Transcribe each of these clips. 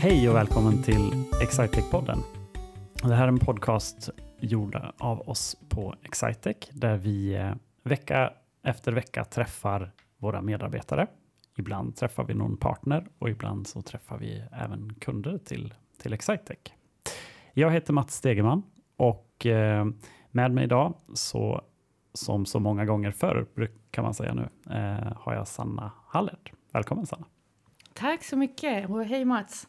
Hej och välkommen till Excitec-podden. Det här är en podcast gjord av oss på Excitec där vi eh, vecka efter vecka träffar våra medarbetare. Ibland träffar vi någon partner och ibland så träffar vi även kunder till, till Excitec. Jag heter Mats Stegeman och eh, med mig idag, så, som så många gånger förr kan man säga nu, eh, har jag Sanna Hallert. Välkommen Sanna! Tack så mycket och hej Mats!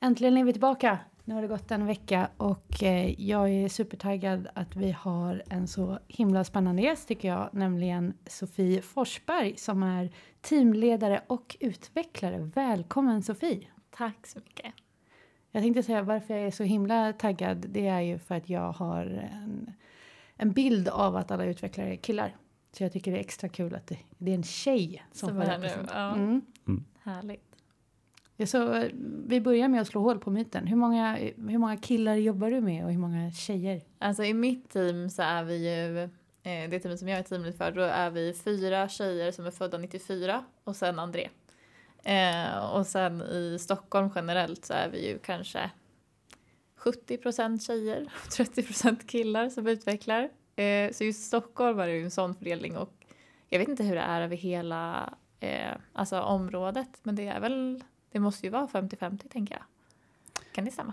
Äntligen är vi tillbaka. Nu har det gått en vecka och eh, jag är supertaggad att vi har en så himla spännande gäst tycker jag, nämligen Sofie Forsberg som är teamledare och utvecklare. Välkommen Sofie! Tack så mycket! Jag tänkte säga varför jag är så himla taggad. Det är ju för att jag har en, en bild av att alla utvecklare är killar. Så jag tycker det är extra kul att det, det är en tjej som, får är nu. Ja. Mm. Mm. Härligt. Så eh, vi börjar med att slå hål på myten. Hur många, hur många killar jobbar du med och hur många tjejer? Alltså i mitt team så är vi ju, eh, det teamet som jag är teamlead för, då är vi fyra tjejer som är födda 94 och sen André. Eh, och sen i Stockholm generellt så är vi ju kanske 70% tjejer och 30% killar som utvecklar. Så just Stockholm är det ju en sån fördelning och jag vet inte hur det är över hela alltså området men det är väl, det måste ju vara 50-50 tänker jag. Kan det stämma?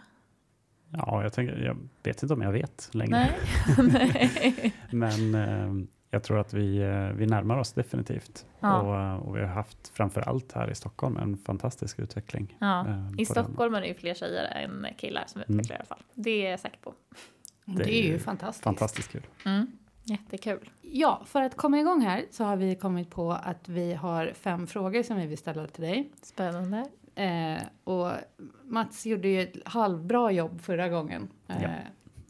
Ja, jag, tänker, jag vet inte om jag vet längre. Nej. Men eh, jag tror att vi, eh, vi närmar oss definitivt. Ja. Och, eh, och vi har haft framför allt här i Stockholm en fantastisk utveckling. Ja. eh, I på den. Stockholm är det ju fler tjejer än killar som Mm. utvecklar i alla fall. Det är jag säker på. Det, Det är ju fantastiskt. Fantastiskt kul. Mm. Jättekul. Ja, för att komma igång här så har vi kommit på att vi har fem frågor som vi vill ställa till dig. Spännande. Eh, och Mats gjorde ju ett halvbra jobb förra gången. Eh, Ja.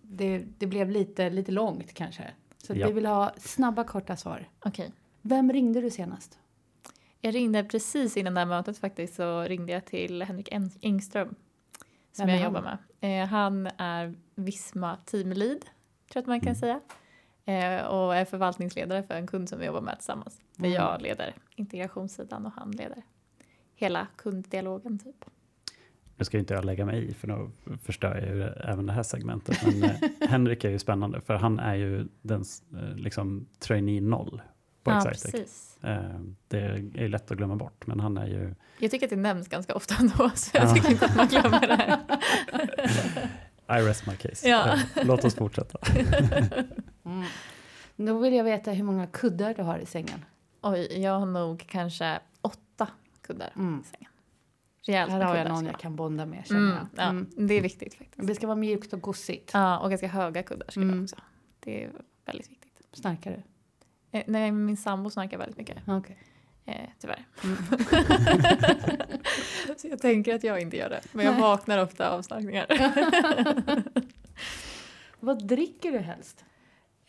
det, det blev lite, lite långt kanske. Så Ja. vi vill ha snabba, korta svar. Okej. Vem ringde du senast? Jag ringde precis innan det här mötet faktiskt så ringde jag till Henrik En- Engström. Som jag han? jobbar med. Eh, han är Visma teamlead, tror jag att man kan Mm. säga. Eh, och är förvaltningsledare för en kund som vi jobbar med tillsammans. Där Mm. jag leder integrationssidan och han leder hela kunddialogen typ. Nu ska ju inte jag lägga mig i för då förstör jag ju även det här segmentet. Men eh, Henrik är ju spännande för han är ju den eh, liksom trainee noll på ja, precis. Eh, det är ju lätt att glömma bort men han är ju Jag tycker att det nämns ganska ofta ändå så jag Ja. tycker inte att man glömmer det här. I rest my case. Ja. Låt oss fortsätta. Mm. Då vill jag veta hur många kuddar du har i sängen. Oj, jag har nog kanske kuddar Mm. i sängen. Rejält Här har jag någon jag kan bonda med det känner vara. jag. Mm, ja, Mm. det är viktigt faktiskt. Det ska vara mjukt och gossigt. Ja, och ganska höga kuddar ska det Mm. vara också. Det är väldigt viktigt. Snarkar du? Eh, nej, min sambo snarkar väldigt mycket. Okej. Eh, tyvärr. Mm. så jag tänker att jag inte gör det. Men jag Nej. vaknar ofta av snarkningar. Vad dricker du helst?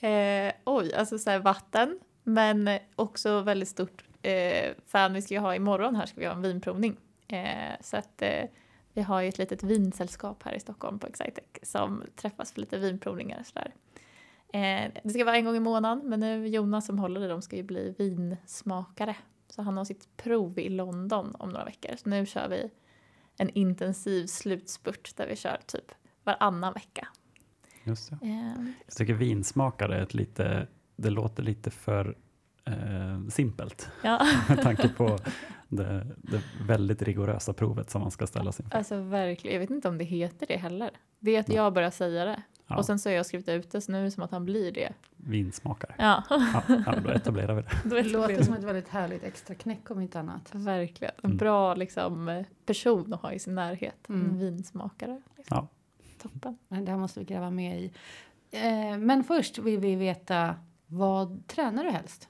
Eh, oj, alltså så här vatten. Men också väldigt stort eh, fan. Vi ska ju ha imorgon här ska vi ha en vinprovning. Eh, så att eh, vi har ju ett litet vinsällskap här i Stockholm på Excitec som träffas för lite vinprovningar sådär. Eh, det ska vara en gång i månaden men nu Jonas som håller i dem ska ju bli vinsmakare. Så han har sitt prov i London om några veckor. Så nu kör vi en intensiv slutspurt där vi kör typ varannan vecka. Just det. Eh, Jag tycker vinsmakare är ett lite, det låter lite för eh, simpelt ja. med tanke på det, det väldigt rigorösa provet som man ska ställa sig inför. Alltså verkligen, jag vet inte om det heter det heller. Det är att jag börjar säga det. Ja, Och sen så har jag skrivit ut det så nu är det som att han blir det. vinsmakare. Ja, Ja, ja, då etablerar vi det. Det låter som ett väldigt härligt extra knäck om inte annat. Verkligen. En Mm. bra liksom, person att ha i sin närhet. Mm. En vinsmakare. Liksom. Ja. Toppen. Men det här måste vi gräva mer i. Eh, men först vill vi veta vad tränar du helst?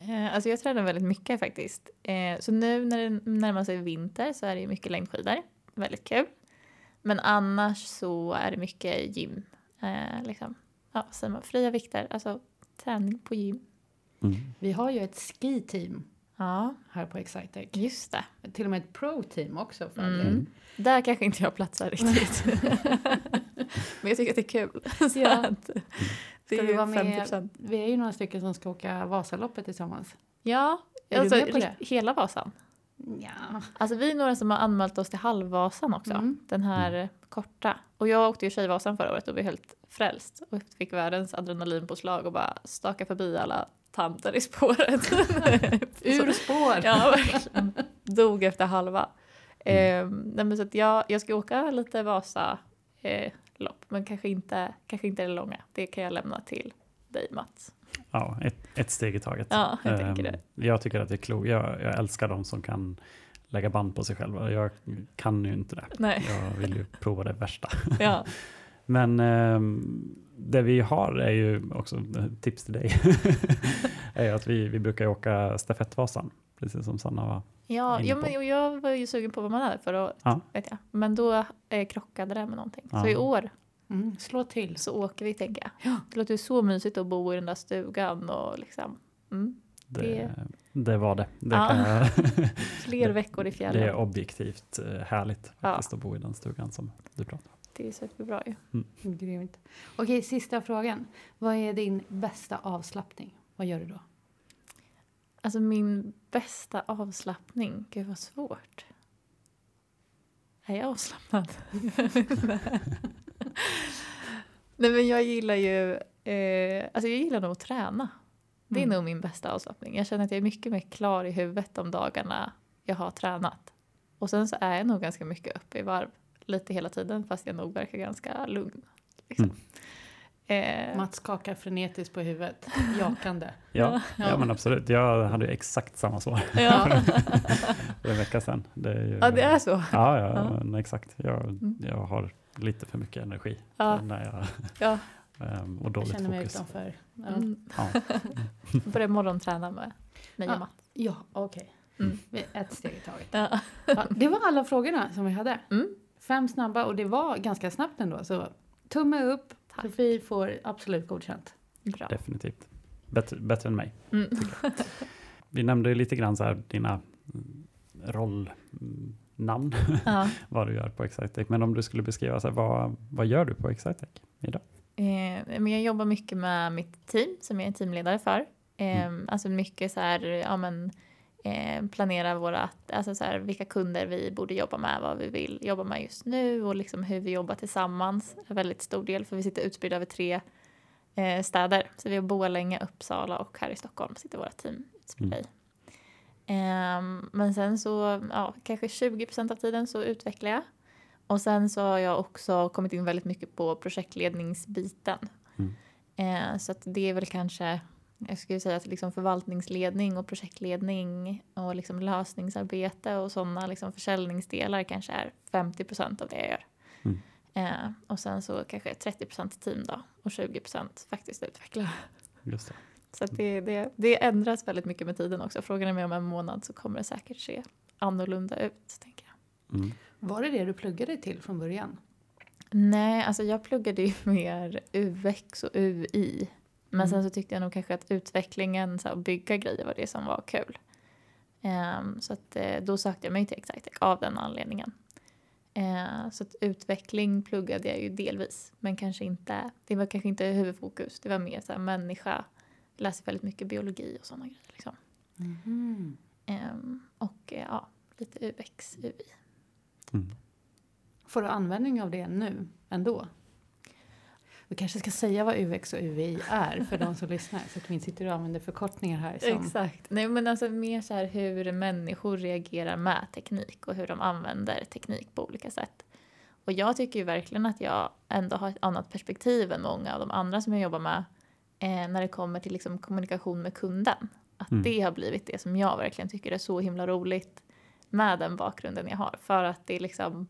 Eh, alltså jag tränar väldigt mycket faktiskt. Eh, så nu när det närmar sig vinter så är det ju mycket längdskidor. Väldigt kul. Men annars så är det mycket gym. Eh, liksom. Ja, säger man? Fria vikter. Alltså träning på gym. Mm. Vi har ju ett ski-team Ja, här på Excitec. just det. Till och med ett pro-team också för Mm. Mm. Där kanske inte jag platsar riktigt. Men jag tycker att det är kul. Så Ja. att, det är du ju vara med? 50%. Vi är ju några stycken som ska åka Vasaloppet tillsammans. Ja, Är du alltså, med på det? hela Vasan. Ja. Alltså vi är några som har anmält oss till Halvvasan också. Mm. Den här korta. Och jag åkte ju Tjejvasan förra året och blev helt frälst. Och fick världens adrenalinpåslag och bara staka förbi alla tanter i spåret. Ur spår. Ja, verkligen. Dog efter halva. Eh, nej, men så att jag, jag ska åka lite Vasa eh, lopp, men kanske inte, kanske inte det långa. Det kan jag lämna till dig Mats. Ja, ett, ett steg i taget. Ja, jag tänker Ehm, det. Jag tycker att det är klokt. Jag, jag älskar de som kan lägga band på sig själva. Jag kan ju inte det. Nej, Jag vill ju prova det värsta. ja. Men ehm, det vi har är ju också tips till dig. är att vi, vi brukar åka stafettvasan, precis som Sanna var. Ja, ja men, jag var ju sugen på vad man hade för att, Ja. vet jag. Men då eh, krockade det med någonting. Ja. Så i år Mm, slå till. så åker vi tänker jag. Ja. Det låter ju så mysigt att bo i den där stugan och liksom mm, Det, Det- det var det. det, Ja. kan jag, fler Det- veckor i det fjällen. är objektivt eh, härligt Ja. faktiskt att bo i den stugan som du pratar om. Det är superbra ju. Grymt. Okej, sista frågan. Vad är din bästa avslappning? Vad gör du då? Alltså min bästa avslappning, gud vad svårt. Är jag avslappnad? Nej men jag gillar ju, eh, alltså jag gillar nog att träna. Det är Mm. nog min bästa avslappning. Jag känner att jag är mycket mer klar i huvudet de dagarna jag har tränat. Och sen så är jag nog ganska mycket uppe i varv lite hela tiden fast jag nog verkar ganska lugn. Liksom. Mm. Eh, Mats skakar frenetiskt på huvudet, jakande. Ja, Ja. ja. men absolut. Jag hade ju exakt samma svar ja. för en vecka sedan. Det är ju, ja, det är så. Ja, ja, Ja. Mm. Men exakt. Jag, jag har lite för mycket energi Ja. när jag, Ja. ehm, och Jag dåligt känner mig fokus. utanför. Ja, Mm. Ja. Börja morgonträna med mig och Ja. Matt. ja okej. Mm. Vi- Ett steg i taget. Ja. Ja, det var alla frågorna som vi hade. Mm. Fem snabba och det var ganska snabbt ändå. Så tumme upp. Tack. Sofie får absolut godkänt. Bra. Definitivt. Bättre, bättre än mig. Mm. Vi nämnde ju lite grann så här dina mm, rollnamn, Ja. vad du gör på Excitec. Men om du skulle beskriva, så här, vad, vad gör du på Excitec idag? Eh, men jag jobbar mycket med mitt team som jag är teamledare för. Eh, Alltså mycket så här, ja men eh, planera våra, alltså så här, vilka kunder vi borde jobba med, vad vi vill jobba med just nu och liksom hur vi jobbar tillsammans. En väldigt stor del för vi sitter utspridda över tre eh, städer. Så vi har Borlänge, Uppsala och här i Stockholm sitter våra team utspridda i. Ehm, men sen så, ja, kanske 20% av tiden så utvecklar jag. Och sen så har jag också kommit in väldigt mycket på projektledningsbiten. Mm. Eh, så att det är väl kanske, jag skulle säga att liksom förvaltningsledning och projektledning och liksom lösningsarbete och sådana liksom försäljningsdelar kanske är 50% av det jag gör. Mm. Eh, och sen så kanske 30 team då och 20% faktiskt utveckla. Just det. Så att det, det, det ändras väldigt mycket med tiden också. Frågan är mig om en månad så kommer det säkert se annorlunda ut. Tänker jag. Mm. Var det det du pluggade till från början? Nej, alltså jag pluggade ju mer UX och UI. Men Mm. sen så tyckte jag nog kanske att utvecklingen, så här, att bygga grejer var det som var kul. Ehm, så att, eh, då sökte jag mig till Excitec av den anledningen. Eh, så att utveckling pluggade jag ju delvis, men kanske inte, det var kanske inte huvudfokus. Det var mer så här människa, jag läste väldigt mycket biologi och sådana grejer. Liksom. Mhm. Ehm, och eh, ja, lite UX, UI. Mm. Får du användning av det nu ändå? Vi kanske ska säga vad UX och UI är för de som lyssnar så att vi inte sitter och använder förkortningar här. Som, Exakt. Nej, men alltså mer så här hur människor reagerar med teknik och hur de använder teknik på olika sätt. Och jag tycker ju verkligen att jag ändå har ett annat perspektiv än många av de andra som jag jobbar med eh, när det kommer till liksom kommunikation med kunden. Att Mm. det har blivit det som jag verkligen tycker är så himla roligt med den bakgrunden jag har. För att det är liksom,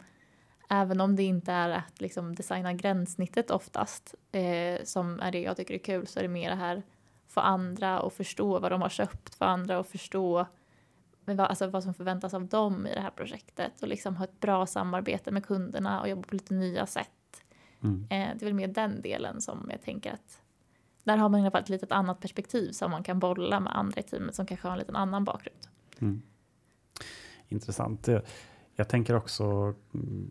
även om det inte är att liksom designa gränssnittet oftast, eh, som är det jag tycker är kul, så är det mer det här få andra att förstå vad de har köpt, få andra att förstå vad, alltså vad som förväntas av dem i det här projektet och liksom ha ett bra samarbete med kunderna och jobba på lite nya sätt. Mm. Eh, det är väl mer den delen som jag tänker att där har man i alla fall ett litet annat perspektiv som man kan bolla med andra i teamet som kanske har en liten annan bakgrund. Mm. Intressant. Jag, tänker också mm,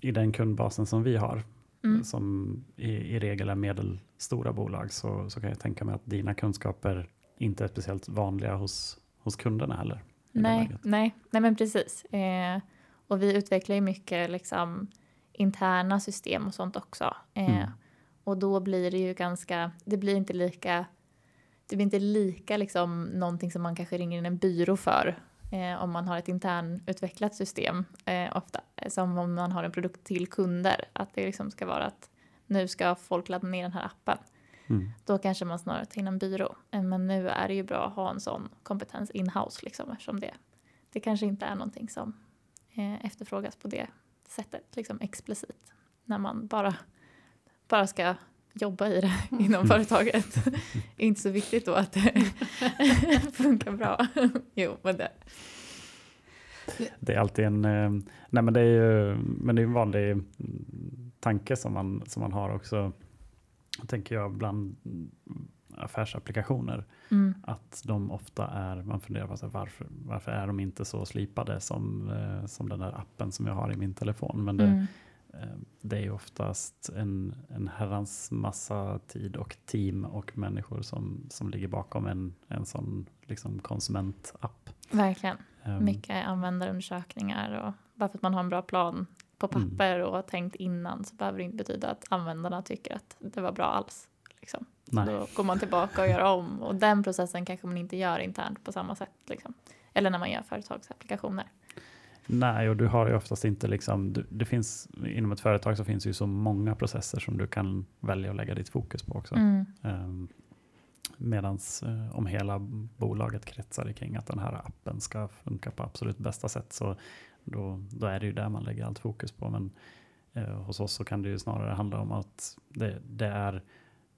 i den kundbasen som vi har, Mm. som i, i regel är medelstora bolag, så, så kan jag tänka mig att dina kunskaper inte är speciellt vanliga hos, hos kunderna heller. Nej, nej, nej men precis. Eh, och vi utvecklar ju mycket liksom, interna system och sånt också. Eh, Mm. Och då blir det ju ganska, det blir inte lika, det blir inte lika liksom någonting som man kanske ringer in en byrå för eh, om man har ett internutvecklat system eh, ofta, som om man har en produkt till kunder. Att det liksom ska vara att nu ska folk ladda ner den här appen. Mm. Då kanske man snarare tar in en byrå. Eh, Men nu är det ju bra att ha en sån kompetens in-house liksom eftersom det, det kanske inte är någonting som eh, efterfrågas på det sättet, liksom explicit. När man bara, bara ska jobba i det inom företaget. Det är inte så viktigt då att det funkar bra. Jo, men det. Det är alltid en, eh, nej men det är ju men det är en vanlig tanke som man, som man har också, tänker jag, bland affärsapplikationer. Mm. Att de ofta är, man funderar på så här, varför, varför är de inte så slipade som, eh, som den där appen som jag har i min telefon. Men det, Mm. Eh, det är oftast en, en herrans massa tid och team och människor som, som ligger bakom en, en sån liksom konsumentapp. Verkligen. Ehm, Mycket användarundersökningar och bara för att man har en bra plan på Mm. papper och har tänkt innan så behöver det inte betyda att användarna tycker att det var bra alls. Liksom. Då går man tillbaka och gör om och den processen kanske man inte gör internt på samma sätt. Liksom. Eller när man gör företagsapplikationer. Nej, och du har ju oftast inte liksom, du, det finns, inom ett företag så finns ju så många processer som du kan välja att lägga ditt fokus på också. Mm. Um, Medan om hela bolaget kretsar kring att den här appen ska funka på absolut bästa sätt så då, då är det ju där man lägger allt fokus på. Men eh, hos oss så kan det ju snarare handla om att det, det är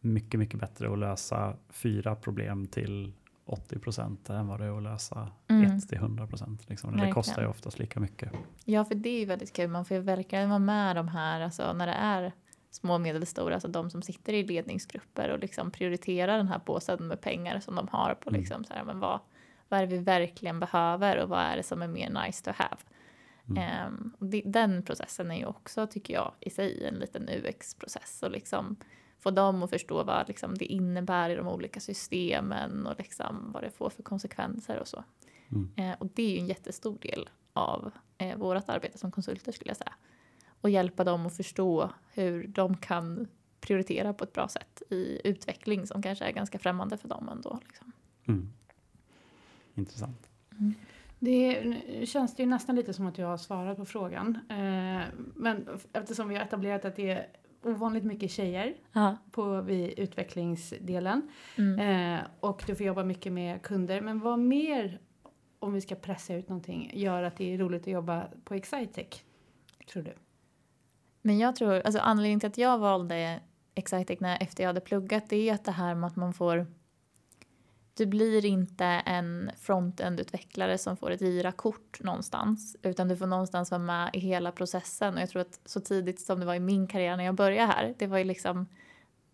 mycket, mycket bättre att lösa fyra problem till 80 procent än vad det är att lösa Mm. ett till 100 procent. Liksom. Det kostar ju oftast lika mycket. Ja, för det är ju väldigt kul. Man får ju verkligen vara med de här, alltså när det är små och medelstora, alltså de som sitter i ledningsgrupper och liksom prioriterar den här påsen med pengar som de har på Mm. liksom så här, men vad, vad är det vi verkligen behöver och vad är det som är mer nice to have? Mm. Och det, den processen är ju också, tycker jag, i sig en liten UX-process och liksom få dem att förstå vad liksom, det innebär i de olika systemen och liksom vad det får för konsekvenser och så. Mm. Eh, och det är ju en jättestor del av eh, vårt arbete som konsulter skulle jag säga. Och hjälpa dem att förstå hur de kan prioritera på ett bra sätt i utveckling som kanske är ganska främmande för dem ändå. Liksom. Mm. Intressant. Det nu känns det ju nästan lite som att jag har svarat på frågan. Eh, men eftersom vi har etablerat att det är ovanligt mycket tjejer Ja. på vid utvecklingsdelen Mm. eh, och du får jobba mycket med kunder. Men vad mer, om vi ska pressa ut någonting, gör att det är roligt att jobba på Excitec? Tror du? Men jag tror, alltså anledningen till att jag valde Excitec när efter jag hade pluggat det är att det här med att man får du blir inte en front-end-utvecklare som får ett gira-kort någonstans utan du får någonstans vara med i hela processen och jag tror att så tidigt som det var i min karriär när jag började här det var ju liksom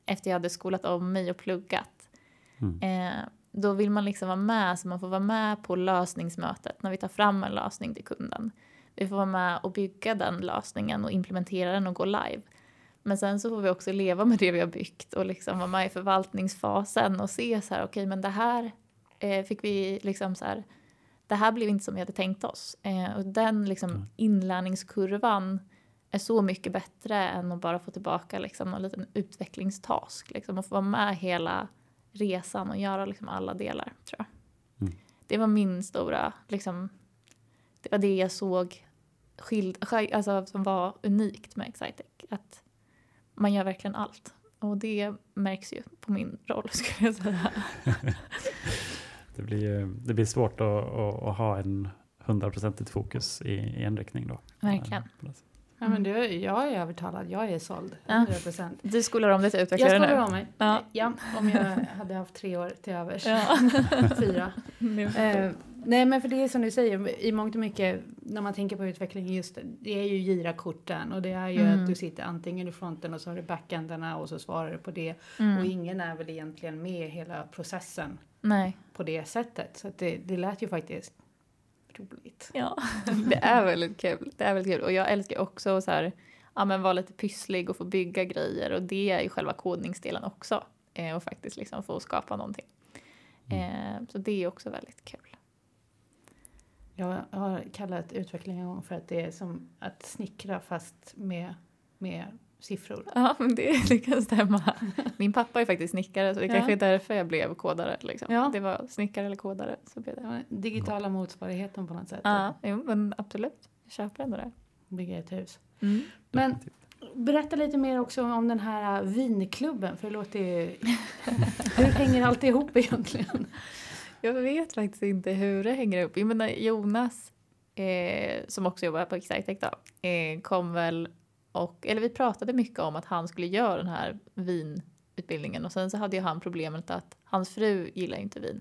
efter jag hade skolat om mig och pluggat Mm. eh, då vill man liksom vara med så man får vara med på lösningsmötet när vi tar fram en lösning till kunden. Vi får vara med och bygga den lösningen och implementera den och gå live. Men sen så får vi också leva med det vi har byggt och liksom vara med i förvaltningsfasen och se så här, okej men det här eh, fick vi liksom så här, det här blev inte som vi hade tänkt oss. Eh, och den liksom Mm. inlärningskurvan är så mycket bättre än att bara få tillbaka liksom någon liten utvecklingstask. Liksom, och få vara med hela resan och göra liksom alla delar tror jag. Mm. Det var min stora, liksom, det var det jag såg skild, sk- alltså, som var unikt med Excitec. Att man gör verkligen allt. Och det märks ju på min roll skulle jag säga. Det blir, det blir svårt att, att, att ha en hundraprocentigt fokus i, i en riktning då. Verkligen. Eh. Ja, men du, jag är övertalad. Jag är såld. Ja. 100 procent. Du skolar om dig till Jag utvecklare skolar nu? om mig. Ja. Ja, om jag hade haft tre år till övers. Ja. Fyra. Eh, nej men för det är som du säger, i mångt och mycket när man tänker på utveckling just det, det är ju gira-korten och det är ju Mm. att du sitter antingen i fronten och så har du backändarna och så svarar du på det. Mm. Och ingen är väl egentligen med i hela processen Nej. på det sättet. Så det, det lät ju faktiskt roligt. Ja, det är väldigt kul. Det är väldigt kul. Och jag älskar också så här, ja men vara lite pysslig och få bygga grejer och det är ju själva kodningsdelen också. Eh, och faktiskt liksom få skapa någonting. Eh, så det är också väldigt kul. Jag har kallat utveckling en gång för att det är som att snickra fast med, med siffror. Ja, men det, det kan stämma. Min pappa är faktiskt snickare så det Ja. kanske är därför jag blev kodare. Liksom. Ja. Det var snickare eller kodare. Så blev det. Digitala motsvarigheten på något sätt. Ja, jo, men absolut. Jag köper ändå det. Bygga ett hus. Mm. Men berätta lite mer också om den här äh, vinklubben. För det låter ju... Hur hänger allt ihop egentligen? Jag vet faktiskt inte hur det hänger ihop. Jag menar Jonas, eh, som också jobbar på Excitec då, eh, kom väl och, eller vi pratade mycket om att han skulle göra den här vinutbildningen och sen så hade ju han problemet att hans fru gillar inte vin.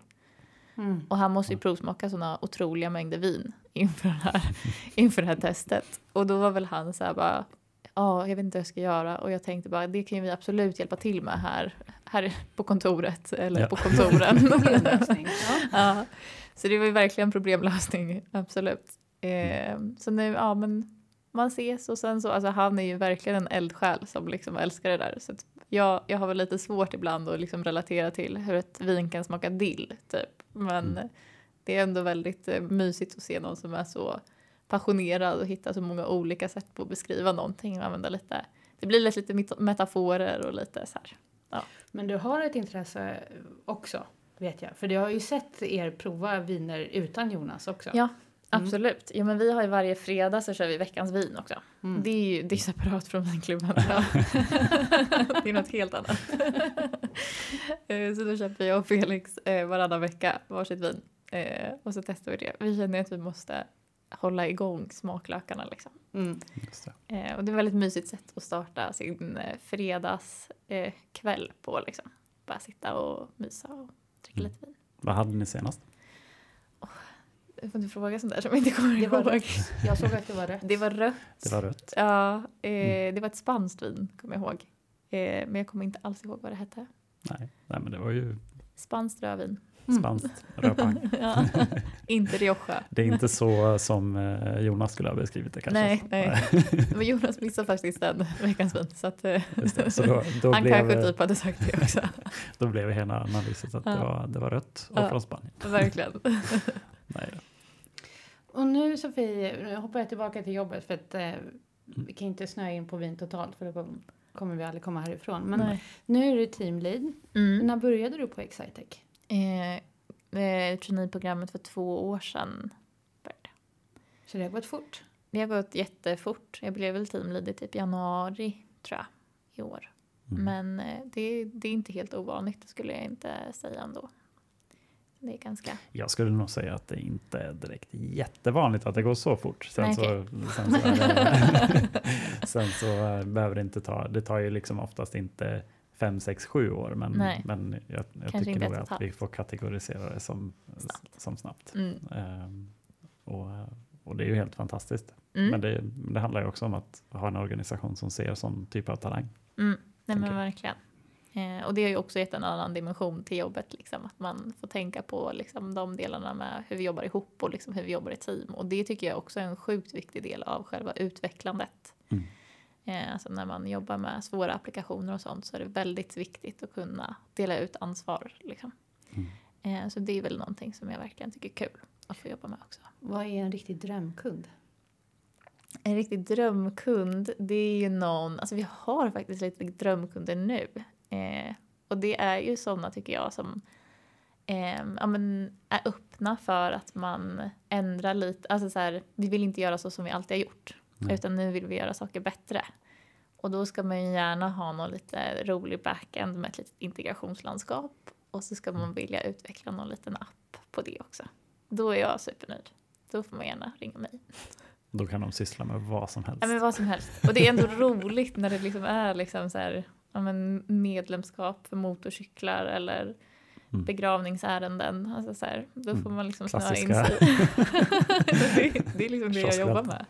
Mm. Och han måste ju provsmaka sådana otroliga mängder vin inför, den här, inför det här testet. Och då var väl han så här bara, ja, jag vet inte vad jag ska göra. Och jag tänkte bara, det kan ju vi absolut hjälpa till med här, här på kontoret eller Ja. på kontoren. Problemlösning. Ja. Så det var ju verkligen problemlösning, absolut. Eh, så nu, ja men man ses och sen så, alltså han är ju verkligen en eldsjäl som liksom älskar det där. Så att jag, jag har väl lite svårt ibland att liksom relatera till hur ett vin kan smaka dill, typ. Men Mm. det är ändå väldigt eh, mysigt att se någon som är så passionerad och hittar så många olika sätt på att beskriva någonting och använda lite, det blir lite met- metaforer och lite så här. Men du har ett intresse också, vet jag. För jag har ju sett er prova viner utan Jonas också. Ja, Mm. absolut. Ja, men vi har ju varje fredag så kör vi veckans vin också. Mm. Det är ju det är separat från vinklubben. det är något helt annat. Eh, så då köper jag och Felix eh, varannan vecka varsitt vin. Eh, och så testar vi det. Vi känner att vi måste hålla igång smaklökarna liksom. Mm. Just det. Eh, och det är ett väldigt mysigt sätt att starta sin eh, fredagskväll eh, kväll på liksom. Bara sitta och mysa och dricka Mm. lite vin. Vad hade ni senast? Jag får inte fråga sånt där som jag inte kommer Det var ihåg. rött. Jag såg att det var rött. Det var rött. Det var rött. Ja, eh, Mm. det var ett spanskt vin, kommer jag ihåg. Eh, men jag kommer inte alls ihåg vad det hette. Nej, nej men det var ju Spanskt rödvin. Mm. spanskt rödpang. ja. inte Rioja. Det är inte så som eh, Jonas skulle ha beskrivit det kanske. Nej, nej. Men Jonas missade faktiskt den veckans vin. Så, att, eh, det. Så då, då, han blev, kanske typ hade sagt det också. då blev hela analysen att det, Ja. var, det var rött och Ja. från Spanien. Verkligen. Nej. Och nu Sofie, nu hoppar jag tillbaka till jobbet för att eh, vi kan inte snöa in på vin totalt för då kom- kommer vi aldrig komma härifrån. Men Nej. nu är du teamlead. Mm. När började du på Excitec? Eh, eh, traineeprogrammet för två år sedan. började. Så det har gått fort. Det har gått jättefort. Jag blev väl teamleader typ januari, tror jag, i år. Mm. Men eh, det, det är inte helt ovanligt, det skulle jag inte säga ändå. Det är ganska... Jag skulle nog säga att det inte är direkt jättevanligt att det går så fort. Sen, Nej, så, okej. sen, så, det, sen så eh, behöver det inte ta, det tar ju liksom oftast inte fem, sex, sju år. Men, Nej. men jag, jag tycker nog att vi får kategorisera det som Snabbt. som snabbt. Mm. Ehm, och, och det är ju helt fantastiskt. Mm. Men det, det handlar ju också om att ha en organisation som ser sån typ av talang. Mm. Nej men verkligen. Eh, och det har ju också gett en annan dimension till jobbet, liksom, att man får tänka på liksom, de delarna med hur vi jobbar ihop och liksom, hur vi jobbar i team. Och det tycker jag också är en sjukt viktig del av själva utvecklandet. Mm. Eh, alltså när man jobbar med svåra applikationer och sånt så är det väldigt viktigt att kunna dela ut ansvar. Liksom. Mm. Eh, så det är väl någonting som jag verkligen tycker är kul att få jobba med också. Vad är en riktig drömkund? En riktig drömkund, det är ju någon, alltså vi har faktiskt lite drömkunder nu. Eh, och det är ju sådana tycker jag som eh, ja, men är öppna för att man ändrar lite, alltså så här, vi vill inte göra så som vi alltid har gjort. Nej. Utan nu vill vi göra saker bättre. Och då ska man ju gärna ha någon lite rolig backend med ett litet integrationslandskap. Och så ska man vilja utveckla någon liten app på det också. Då är jag supernöjd. Då får man gärna ringa mig. Då kan de syssla med vad som helst. Ja, men vad som helst. Och det är ändå roligt när det liksom är liksom så här, ja, men medlemskap för motorcyklar eller Mm. begravningsärenden. Alltså så här, då får Mm. man liksom snöa in sig. det, det är liksom det jag jobbar med.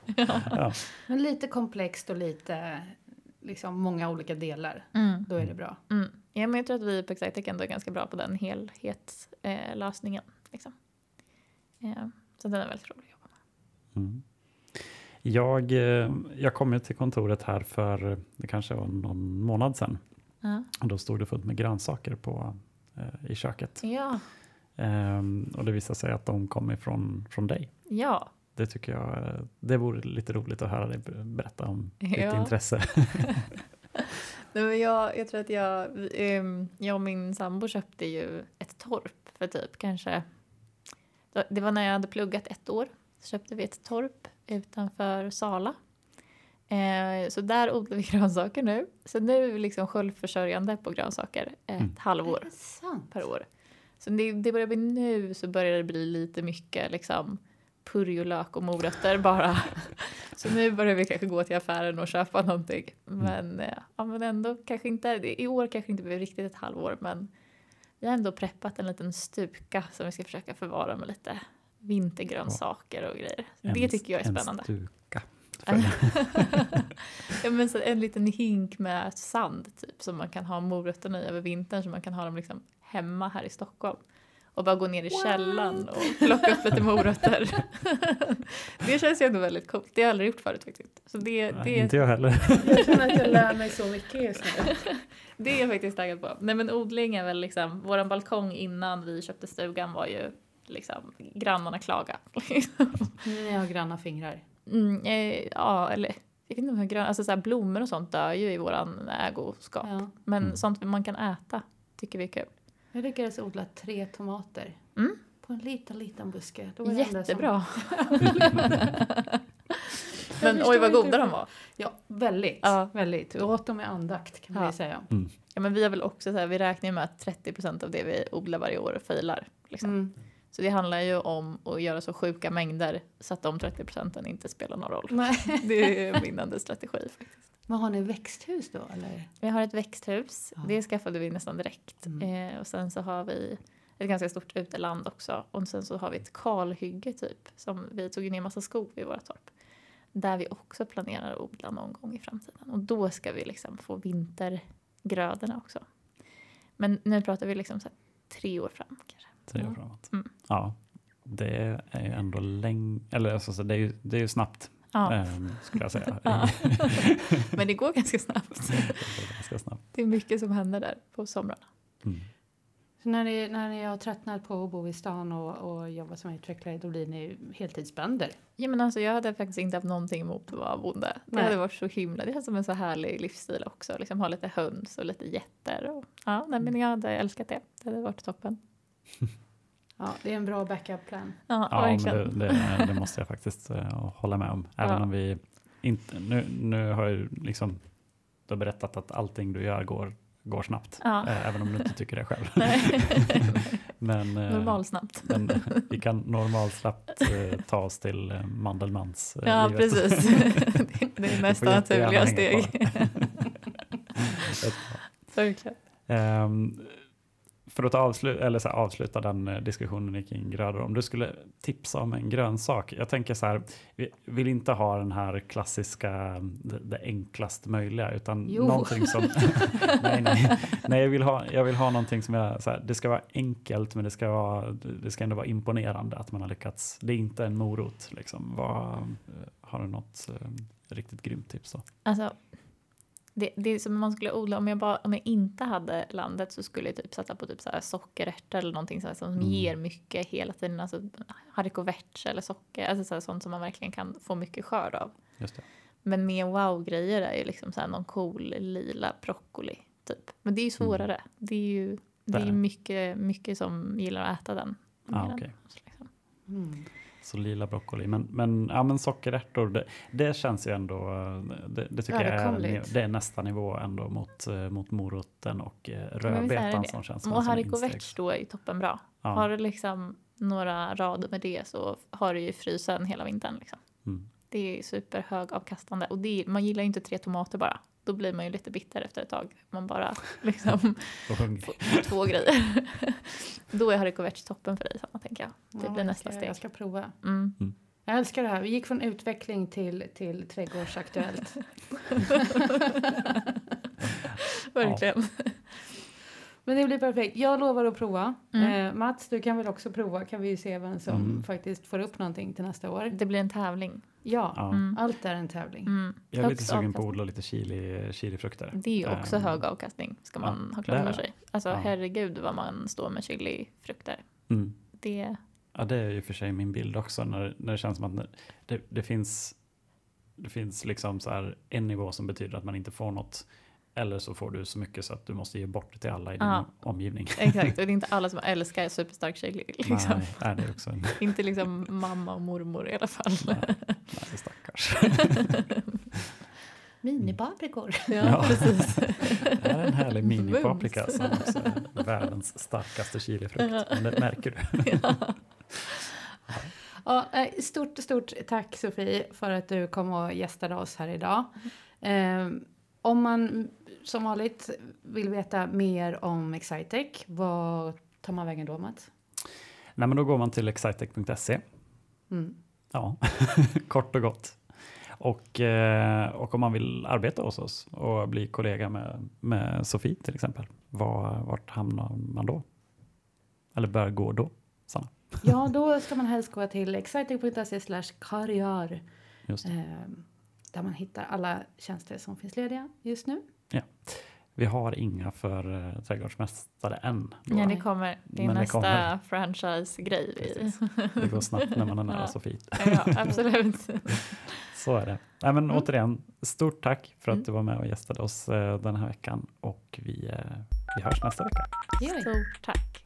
Ja, Men lite komplext och lite, liksom många olika delar. Mm. Då är det bra. Mm. Ja, men jag tror att vi på Excitec ändå är ganska bra på den helhetslösningen. Eh, liksom. eh, så den är väldigt rolig att jobba med. Mm. Jag, eh, jag kom ju till kontoret här för det kanske var någon månad sedan. Och då stod det fullt med grönsaker på, i köket. ja. Ehm, och det visar sig att de kommer från, från dig. Ja, Det tycker jag, eh, det vore lite roligt att höra dig be- berätta om ditt Ja. intresse. Nej, men jag, jag tror att jag, ehm, jag och min sambo köpte ju ett torp för typ kanske, det var när jag hade pluggat ett år, så köpte vi ett torp utanför Sala. Eh, så där odlar vi grönsaker nu. Så nu är vi liksom självförsörjande på grönsaker ett Mm. halvår per år. Så det, det börjar bli nu så börjar det bli lite mycket liksom purjolök och morötter bara. Så nu börjar vi kanske gå till affären och köpa någonting. Men, eh, ja, men ändå kanske inte, i år kanske inte blir riktigt ett halvår men vi har ändå preppat en liten stuka som vi ska försöka förvara med lite vintergrönsaker och grejer. Så det En- tycker jag är en spännande. ja, men så en liten hink med sand typ som man kan ha morötterna i över vintern så man kan ha dem liksom hemma här i Stockholm. Och bara gå ner i källaren och plocka upp lite morötter. det känns ju ändå väldigt coolt. Det har jag aldrig gjort förut faktiskt. Så det, Nej, det, Inte jag heller. Jag känner att jag lär mig så mycket just nu. det är jag faktiskt taggad på. Nej men odling är väl liksom, våran balkong innan vi köpte stugan var ju liksom grannarna klaga. Ni har granna fingrar. Mm, eh, ja, eller jag vet inte grön, alltså så här, blommor och sånt dör ju i våran ägoskap. Ja. Men Mm. sånt man kan äta tycker vi är kul. Jag lyckades odla tre tomater. Mm. På en liten, liten buske. Det var som- Jättebra. Jag Men oj vad goda de var. Ja, väldigt. Ja. väldigt. Vi åt dem med andakt kan man Ja. ju säga. Ja, men vi har väl också så här, vi räknar ju med att 30% av det vi odlar varje år failar. Liksom. Så det handlar ju om att göra så sjuka mängder så att de 30 procenten inte spelar någon roll. Nej. Det är en vinnande strategi. faktiskt. Men har ni växthus då eller? Vi har ett växthus. Ja. Det skaffade vi nästan direkt. Mm. Eh, och sen så har vi ett ganska stort uteland också. Och sen så har vi ett kalhygge typ. Som vi tog ner massa skog i våra torp. Där vi också planerar att odla någon gång i framtiden. Och då ska vi liksom få vintergrödorna också. Men nu pratar vi liksom så tre år fram kanske. Tre år Ja. framåt. Mm. Ja, det är ju ändå länge, eller alltså, så det, är ju, det är ju snabbt Ja, ehm, skulle jag säga. Ja. men det går ganska snabbt. det går ganska snabbt. Det är mycket som händer där på somrarna. Mm. Så när ni, när ni har tröttnat på att bo i stan och, och jobba som utvecklare då blir ni heltidsbönder? Ja, men alltså, jag hade faktiskt inte haft någonting emot att vara bonde. Det Nej. hade varit så himla, det känns som en så härlig livsstil också. Liksom ha lite höns och lite getter. Och, ja, nej, men jag hade älskat det. Det hade varit toppen. Ja, det är en bra backup plan. Ja, Ja, men verkligen. det, det, det måste jag faktiskt eh, hålla med om. Även Ja. om vi inte, nu, nu har jag liksom, du har berättat att allting du gör går, går snabbt. Ja. Eh, även om du inte tycker det själv. Men, eh, Normalsnabbt. men vi kan normalsnabbt ta oss till Mandelmans Ja, livet. precis. Det- Det är nästa naturliga steg. Verkligen. Ehm, för att avsluta, eller så här, avsluta den eh, diskussionen kring grödor, om du skulle tipsa om en grönsak. Jag tänker så här, vi vill inte ha den här klassiska, det, det enklast möjliga, utan Jo. någonting som... nej, nej, nej jag, vill ha, jag vill ha någonting som är så här, det ska vara enkelt, men det ska, vara, det ska ändå vara imponerande att man har lyckats. Det är inte en morot, liksom. Vad, har du något eh, riktigt grymt tips? Då? Alltså, det, det är som om man skulle odla, om jag, bara, om jag inte hade landet så skulle jag typ sätta på typ så här sockerärtor eller någonting så här som Mm. ger mycket hela tiden. Alltså haricots eller socker, alltså så här, sånt som man verkligen kan få mycket skörd av. Just det. Men mer wow-grejer är ju liksom så här någon cool lila broccoli typ. Men det är ju svårare. Det är ju det är mycket, mycket som gillar att äta den. Ah, okej. oss, liksom. Mm. Så lila broccoli. Men, men, ja, men sockerärtor, det, det känns ju ändå, det, det tycker jag är, det är nästa nivå ändå mot, eh, mot moroten och eh, rödbetan som känns som Och haricots då är ju toppenbra. Ja. Har du liksom några rader med det så har du ju frysen hela vintern. Liksom. Mm. Det är superhög avkastande. Och det man gillar ju inte tre tomater bara. Då blir man ju lite bitter efter ett tag. Man bara liksom får två grejer. Då är haricots toppen för dig, Sanna, tänker jag. Det Ja, blir nästa steg. Jag ska prova. Mm. Jag älskar det här. Vi gick från utveckling till, till trädgårdsaktuellt. Verkligen. Men det blir perfekt. Jag lovar att prova. Mm. Eh, Mats, du kan väl också prova? Kan vi ju se vem som Mm. faktiskt får upp någonting till nästa år. Det blir en tävling. Ja, Ja. Mm. allt är en tävling. Mm. Jag är lite sugen på att odla lite chili, chilifrukter. Det är ju också Ehm, hög avkastning, ska man ja, ha klart för sig. Alltså Ja. herregud vad man står med chilifrukter. Mm. Det, Ja, det är ju för sig min bild också när, när det känns som att det, det finns det finns liksom så här en nivå som betyder att man inte får något eller så får du så mycket så att du måste ge bort det till alla i din Ja. omgivning. exakt, och det är inte alla som älskar superstark tjej. Liksom. Nej, är det också en, Inte liksom mamma och mormor i alla fall. nej, nej, stackars. Minipaprikor. Ja, precis. Det här är en härlig minipaprika som också är världens starkaste chilifrukt. Men det märker du. Ja, eh, stort, stort tack Sofie för att du kom och gästade oss här idag. Eh, om man som vanligt vill veta mer om Excitec, vad tar man vägen då Mats? Nej, men då går man till excitec.se. Mm. Ja, kort och gott. Och, eh, och om man vill arbeta hos oss och bli kollega med, med Sofie till exempel, var, vart hamnar man då? Eller bör gå då? Sanna? Ja, då ska man helst gå till excitec.se karriär Just det. eh, där man hittar alla tjänster som finns lediga just nu. Vi har inga för eh, trädgårdsmästare än. Då. Ja, det kommer. Det är Men nästa franchise-grej. Det går snabbt när man är nära Ja. Sofie. Ja, absolut. Så är det. Nej, men Mm. återigen, stort tack för att Mm. du var med och gästade oss eh, den här veckan och vi, eh, vi hörs nästa vecka. Stort tack.